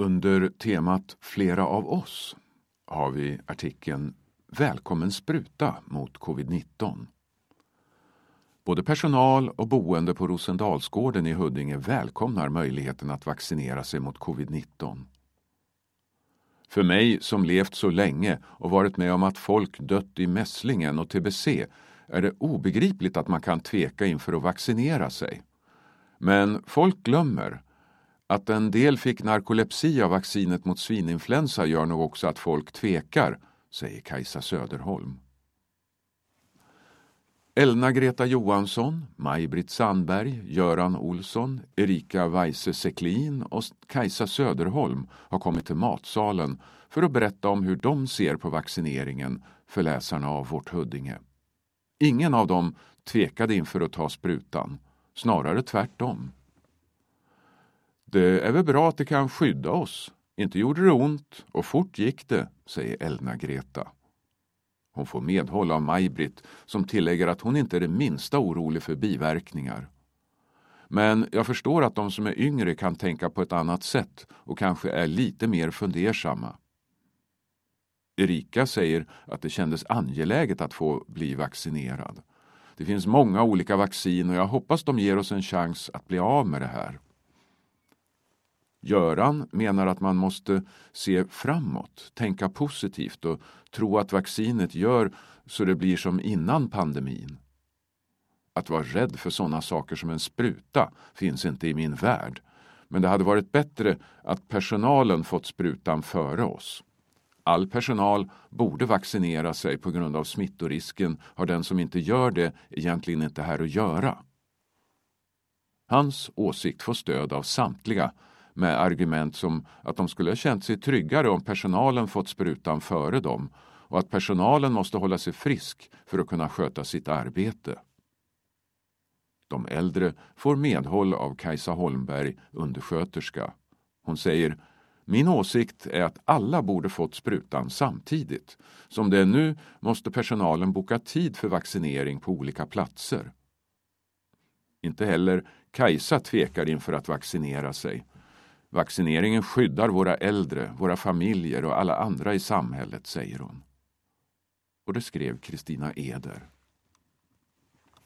Under temat Flera av oss har vi artikeln Välkommen spruta mot covid-19. Både personal och boende på Rosendalsgården i Huddinge välkomnar möjligheten att vaccinera sig mot covid-19. För mig som levt så länge och varit med om att folk dött i mässlingen och tbc är det obegripligt att man kan tveka inför att vaccinera sig. Men folk glömmer att en del fick narkolepsi av vaccinet mot svininfluensa gör nog också att folk tvekar, säger Kajsa Söderholm. Elna-Greta Johansson, Maj-Britt Sandberg, Göran Olsson, Erika Weise Seklin och Kajsa Söderholm har kommit till matsalen för att berätta om hur de ser på vaccineringen för läsarna av Vårt Huddinge. Ingen av dem tvekade inför att ta sprutan, snarare tvärtom. Det är väl bra att det kan skydda oss. Inte gjorde det ont och fort gick det, säger Elna-Greta. Hon får medhåll av Maj-Britt som tillägger att hon inte är det minsta orolig för biverkningar. Men jag förstår att de som är yngre kan tänka på ett annat sätt och kanske är lite mer fundersamma. Erika säger att det kändes angeläget att få bli vaccinerad. Det finns många olika vaccin och jag hoppas de ger oss en chans att bli av med det här. Göran menar att man måste se framåt, tänka positivt och tro att vaccinet gör så det blir som innan pandemin. Att vara rädd för sådana saker som en spruta finns inte i min värld. Men det hade varit bättre att personalen fått sprutan före oss. All personal borde vaccinera sig på grund av smittorisken har den som inte gör det egentligen inte här att göra. Hans åsikt får stöd av samtliga med argument som att de skulle ha känt sig tryggare om personalen fått sprutan före dem och att personalen måste hålla sig frisk för att kunna sköta sitt arbete. De äldre får medhåll av Kajsa Holmberg, undersköterska. Hon säger min åsikt är att alla borde fått sprutan samtidigt. Som det är nu måste personalen boka tid för vaccinering på olika platser. Inte heller Kajsa tvekar inför att vaccinera sig. Vaccineringen skyddar våra äldre, våra familjer och alla andra i samhället, säger hon. Och det skrev Kristina Eder.